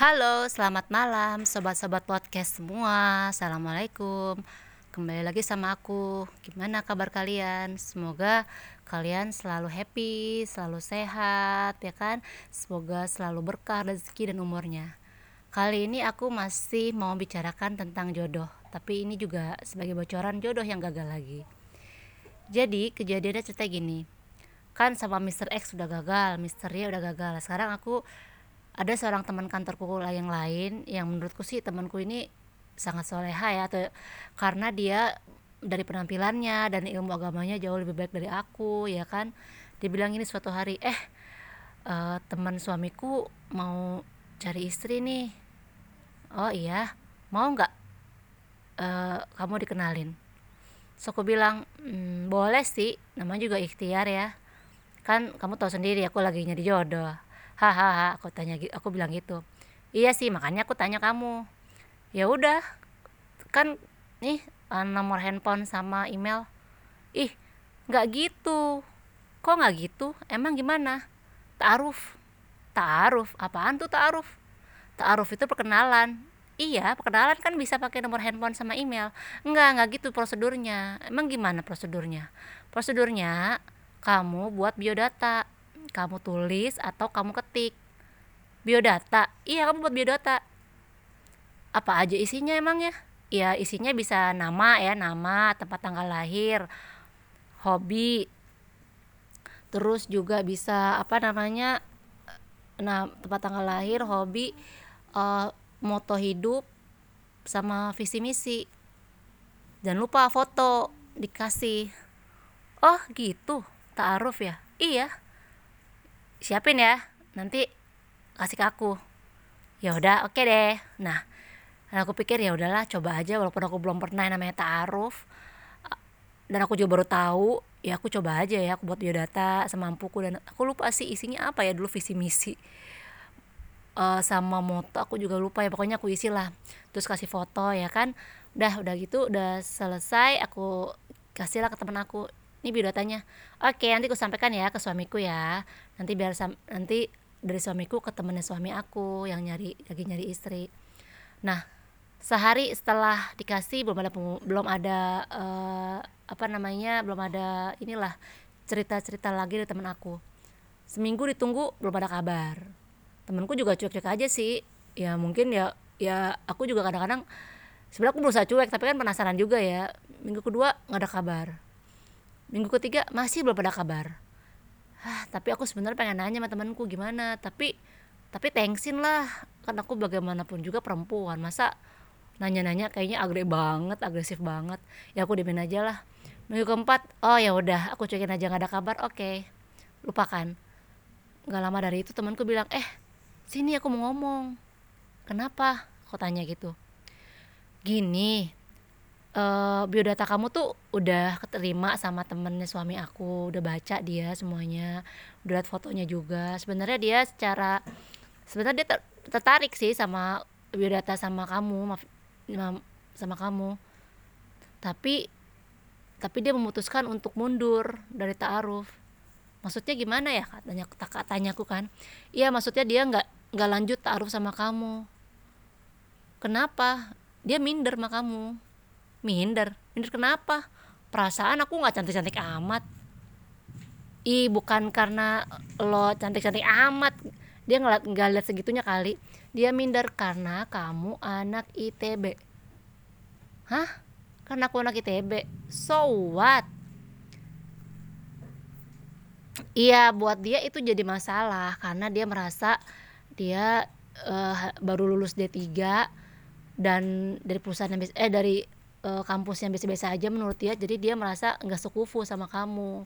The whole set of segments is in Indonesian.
Halo, selamat malam sobat-sobat podcast semua. Assalamualaikum. Kembali lagi sama aku. Gimana kabar kalian? Semoga kalian selalu happy, selalu sehat, ya kan? Semoga selalu berkah rezeki dan umurnya. Kali ini aku masih mau bicarakan tentang jodoh, tapi ini juga sebagai bocoran jodoh yang gagal lagi. Jadi kejadiannya cerita gini, kan sama Mr. X sudah gagal, Mr. Y udah gagal. Sekarang aku ada seorang teman kantorku yang lain yang menurutku sih temanku ini sangat soleha ya atau karena dia dari penampilannya dan ilmu agamanya jauh lebih baik dari aku ya kan? Dia bilang ini suatu hari eh uh, teman suamiku mau cari istri nih. Oh iya mau nggak? Uh, kamu dikenalin. So aku bilang mmm, boleh sih namanya juga ikhtiar ya. Kan kamu tahu sendiri aku lagi nyari jodoh hahaha aku tanya aku bilang gitu. Iya sih makanya aku tanya kamu. Ya udah kan nih eh, nomor handphone sama email. Ih nggak gitu. Kok nggak gitu? Emang gimana? Taaruf. Taaruf. Apaan tuh taaruf? Taaruf itu perkenalan. Iya perkenalan kan bisa pakai nomor handphone sama email. Enggak enggak gitu prosedurnya. Emang gimana prosedurnya? Prosedurnya kamu buat biodata kamu tulis atau kamu ketik. Biodata. Iya kamu buat biodata. Apa aja isinya emangnya ya? Isinya bisa nama ya nama tempat tanggal lahir hobi. Terus juga bisa apa namanya nah tempat tanggal lahir hobi uh, moto hidup sama visi misi. Jangan lupa foto dikasih. Oh gitu. Taaruf ya? Iya siapin ya nanti kasih ke aku. Ya udah oke okay deh. Nah aku pikir ya udahlah coba aja walaupun aku belum pernah namanya taaruf dan aku juga baru tahu ya aku coba aja ya aku buat biodata semampuku dan aku lupa sih isinya apa ya dulu visi misi. Uh, sama moto aku juga lupa ya pokoknya aku isi lah. Terus kasih foto ya kan udah udah gitu udah selesai aku kasih lah ke temen aku ini biodatanya oke nanti aku sampaikan ya ke suamiku ya. Nanti biar nanti dari suamiku ke temennya suami aku yang nyari lagi nyari istri. Nah sehari setelah dikasih belum ada belum ada uh, apa namanya belum ada inilah cerita-cerita lagi dari temen aku. Seminggu ditunggu belum ada kabar. Temenku juga cuek-cuek aja sih. Ya mungkin ya ya aku juga kadang-kadang sebenarnya aku berusaha cuek tapi kan penasaran juga ya. Minggu kedua nggak ada kabar minggu ketiga masih belum ada kabar. Ah tapi aku sebenarnya pengen nanya sama temanku gimana tapi tapi thanksin lah kan aku bagaimanapun juga perempuan. Masa nanya-nanya kayaknya agresif banget agresif banget. Ya aku dimin aja lah. Minggu keempat oh ya udah aku cuekin aja nggak ada kabar oke. Okay. lupakan. Nggak lama dari itu temanku bilang eh sini aku mau ngomong. Kenapa? Aku tanya gitu. Gini uh, biodata kamu tuh udah keterima sama temennya suami aku udah baca dia semuanya udah lihat fotonya juga. Sebenarnya dia secara sebenarnya dia ter tertarik sih sama biodata sama kamu sama kamu. Tapi tapi dia memutuskan untuk mundur dari taaruf. Maksudnya gimana ya katanya katanya aku kan. Iya maksudnya dia nggak nggak lanjut taaruf sama kamu. Kenapa? Dia minder sama kamu minder. Minder kenapa? Perasaan aku nggak cantik cantik amat. Ih bukan karena lo cantik cantik amat. Dia ngeliat nggak lihat segitunya kali. Dia minder karena kamu anak itb hah? Karena aku anak itb so what? Iya buat dia itu jadi masalah karena dia merasa dia uh, baru lulus D3 dan dari perusahaan yang eh dari uh, kampus yang biasa-biasa aja menurut dia jadi dia merasa nggak sekufu sama kamu.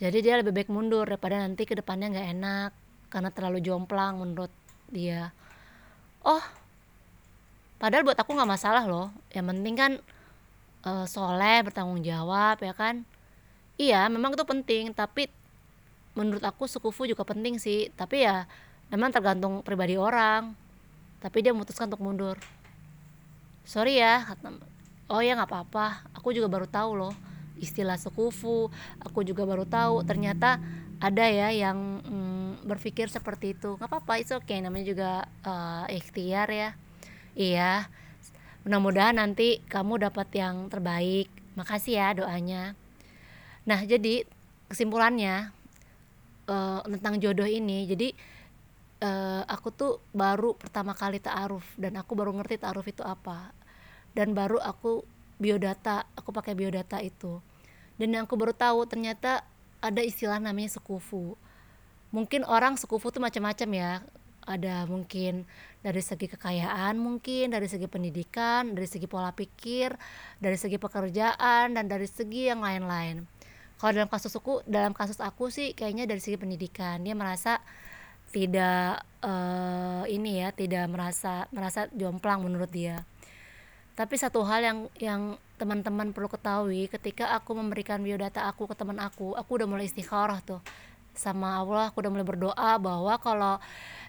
Jadi dia lebih baik mundur daripada nanti ke depannya nggak enak karena terlalu jomplang menurut dia. Oh padahal buat aku nggak masalah loh. Yang penting kan uh, soleh bertanggung jawab ya kan? Iya memang itu penting tapi menurut aku sekufu juga penting sih. Tapi ya memang tergantung pribadi orang. Tapi dia memutuskan untuk mundur. Sorry ya kata oh ya nggak apa-apa. Aku juga baru tahu loh istilah sekufu. Aku juga baru tahu ternyata ada ya yang mm, berpikir seperti itu. Nggak apa-apa itu oke okay. namanya juga uh, ikhtiar ya. Iya. Mudah-mudahan nanti kamu dapat yang terbaik. Makasih ya doanya. Nah jadi kesimpulannya uh, tentang jodoh ini jadi uh, aku tuh baru pertama kali taaruf dan aku baru ngerti taaruf itu apa dan baru aku biodata aku pakai biodata itu. Dan yang aku baru tahu ternyata ada istilah namanya sekufu. Mungkin orang sekufu tuh macam-macam ya. Ada mungkin dari segi kekayaan mungkin dari segi pendidikan dari segi pola pikir dari segi pekerjaan dan dari segi yang lain-lain. Kalau dalam kasus aku dalam kasus aku sih kayaknya dari segi pendidikan. Dia merasa tidak uh, ini ya tidak merasa merasa jomplang menurut dia tapi satu hal yang yang teman-teman perlu ketahui ketika aku memberikan biodata aku ke teman aku aku udah mulai istikharah tuh. Sama Allah aku udah mulai berdoa bahwa kalau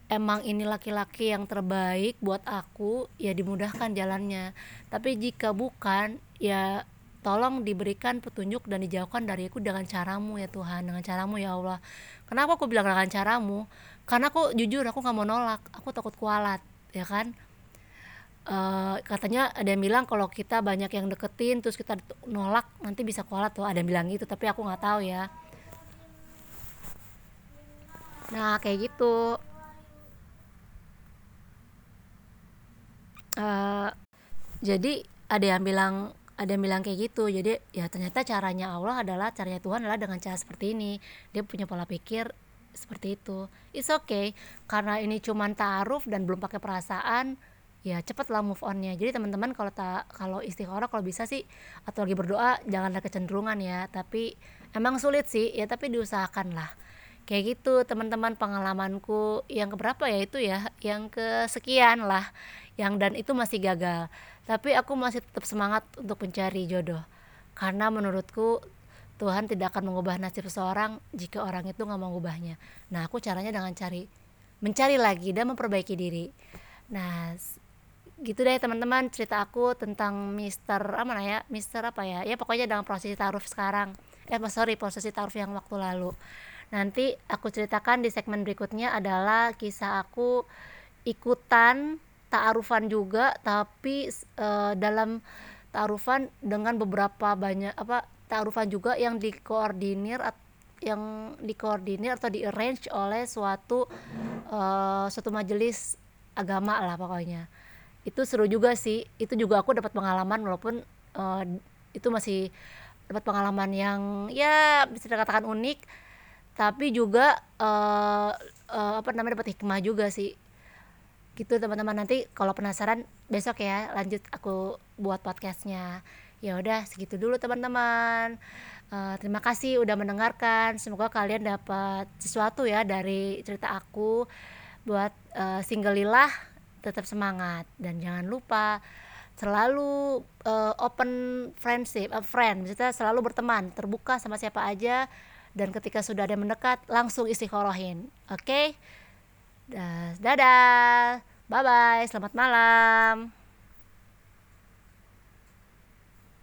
emang ini laki-laki yang terbaik buat aku ya dimudahkan jalannya. Tapi jika bukan ya tolong diberikan petunjuk dan dijauhkan dari aku dengan caramu ya Tuhan dengan caramu ya Allah. Kenapa aku bilang dengan caramu? Karena aku jujur aku nggak mau nolak. Aku takut kualat ya kan uh, katanya ada yang bilang kalau kita banyak yang deketin terus kita nolak nanti bisa kualat tuh. Ada yang bilang gitu tapi aku nggak tahu ya. Nah kayak gitu. Uh, jadi ada yang bilang ada yang bilang kayak gitu. Jadi ya ternyata caranya Allah adalah caranya Tuhan adalah dengan cara seperti ini. Dia punya pola pikir seperti itu. It's okay. Karena ini cuma taaruf dan belum pakai perasaan ya cepatlah move onnya. Jadi teman-teman kalau tak kalau istikharah kalau bisa sih atau lagi berdoa jangan ada kecenderungan ya. Tapi emang sulit sih. Ya tapi diusahakan lah kayak gitu teman-teman pengalamanku. Yang keberapa ya itu ya? Yang kesekian lah yang dan itu masih gagal. Tapi aku masih tetap semangat untuk mencari jodoh. Karena menurutku Tuhan tidak akan mengubah nasib seseorang jika orang itu nggak mau mengubahnya nah aku caranya dengan cari mencari lagi dan memperbaiki diri. Nah gitu deh teman-teman cerita aku tentang Mister apa ya Mister apa ya? Ya pokoknya dalam prosesi taruh sekarang. Eh sorry prosesi taruh yang waktu lalu. Nanti aku ceritakan di segmen berikutnya adalah kisah aku ikutan ta'arufan juga tapi uh, dalam ta'arufan dengan beberapa banyak apa ta'arufan juga yang dikoordinir yang dikoordinir atau di arrange oleh suatu uh, suatu majelis agama lah pokoknya itu seru juga sih. Itu juga aku dapat pengalaman walaupun uh, itu masih dapat pengalaman yang ya bisa dikatakan unik. Tapi juga uh, uh, apa namanya dapat hikmah juga sih. Gitu teman-teman. Nanti kalau penasaran besok ya lanjut aku buat podcastnya. Ya udah segitu dulu teman-teman. Uh, terima kasih udah mendengarkan. Semoga kalian dapat sesuatu ya dari cerita aku buat uh, single lillah tetap semangat. Dan jangan lupa selalu uh, open friendship, uh, friend, maksudnya selalu berteman, terbuka sama siapa aja. Dan ketika sudah ada mendekat langsung istiqorohin oke? Okay? dadah bye bye selamat malam